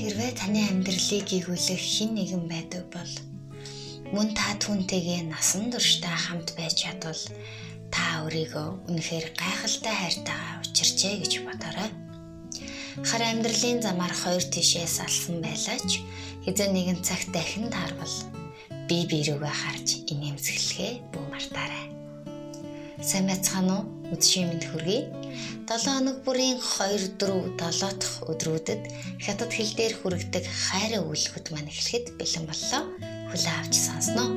Хэрвээ таны амьдралыг гүйгүүлэх хэн нэгэн байдаг бол мөн та түүнтэйгээ насан туршдаа хамт байж чадвал та өөрийгөө үнэхээр гайхалтай хайртайгаа учирчээ гэж бодоорой. Хар амьдралын замаар хоёр тишээс алсан байлаач хэзээ нэгэн цагт дахин таарвал бие биерүүгээ харж инээмсэглэхээ бүү мартаарай. Сайн байцгаана уу? Үдшийн мэд хүргэе. 7 хоног бүрийн 2 4 7 дахь өдрүүдэд хятад хэл дээр хүрэгдэг хайрын үйлхүүд маань эхлэхэд бэлэн боллоо. Хүлээ авч сонсноо.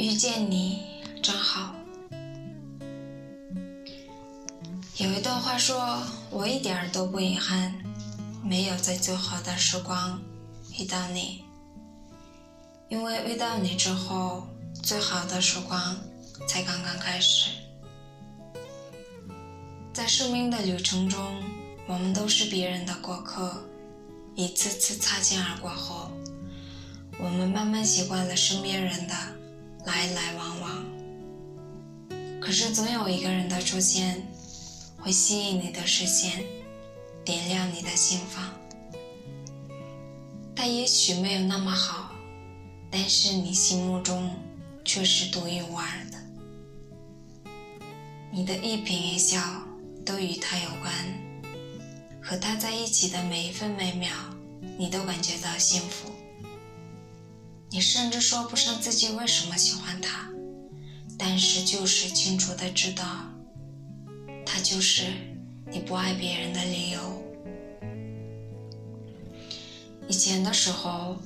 遇见你真好。有一段话说：“我一点都不遗憾。” 没有在最好的时光遇到你，因为遇到你之后，最好的时光才刚刚开始。在生命的旅程中，我们都是别人的过客，一次次擦肩而过后，我们慢慢习惯了身边人的来来往往。可是总有一个人的出现，会吸引你的视线。点亮你的心房，他也许没有那么好，但是你心目中却是独一无二的。你的一颦一笑都与他有关，和他在一起的每一分每秒，你都感觉到幸福。你甚至说不上自己为什么喜欢他，但是就是清楚的知道，他就是。你不爱别人的理由。以前的时候，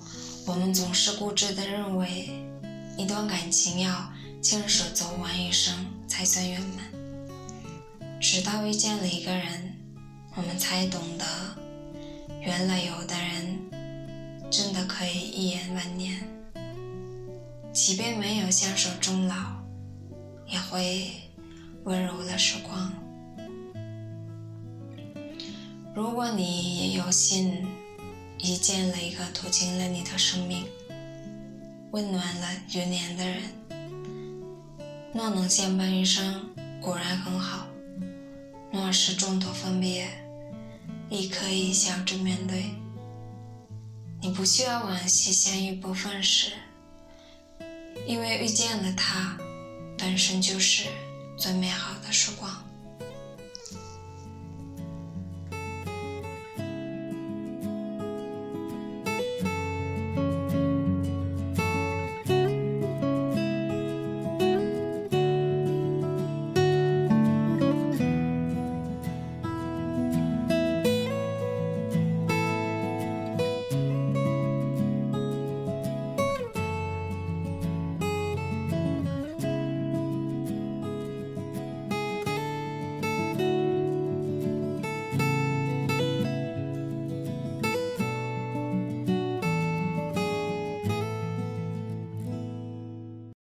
我们总是固执的认为，一段感情要牵手走完一生才算圆满。直到遇见了一个人，我们才懂得，原来有的人真的可以一眼万年，即便没有相守终老，也会温柔了时光。如果你也有幸遇见了一个途经了你的生命、温暖了流年的人，若能相伴一生，果然很好；若是中途分别，亦可以笑着面对。你不需要惋惜相遇不分时，因为遇见了他，本身就是最美好的时光。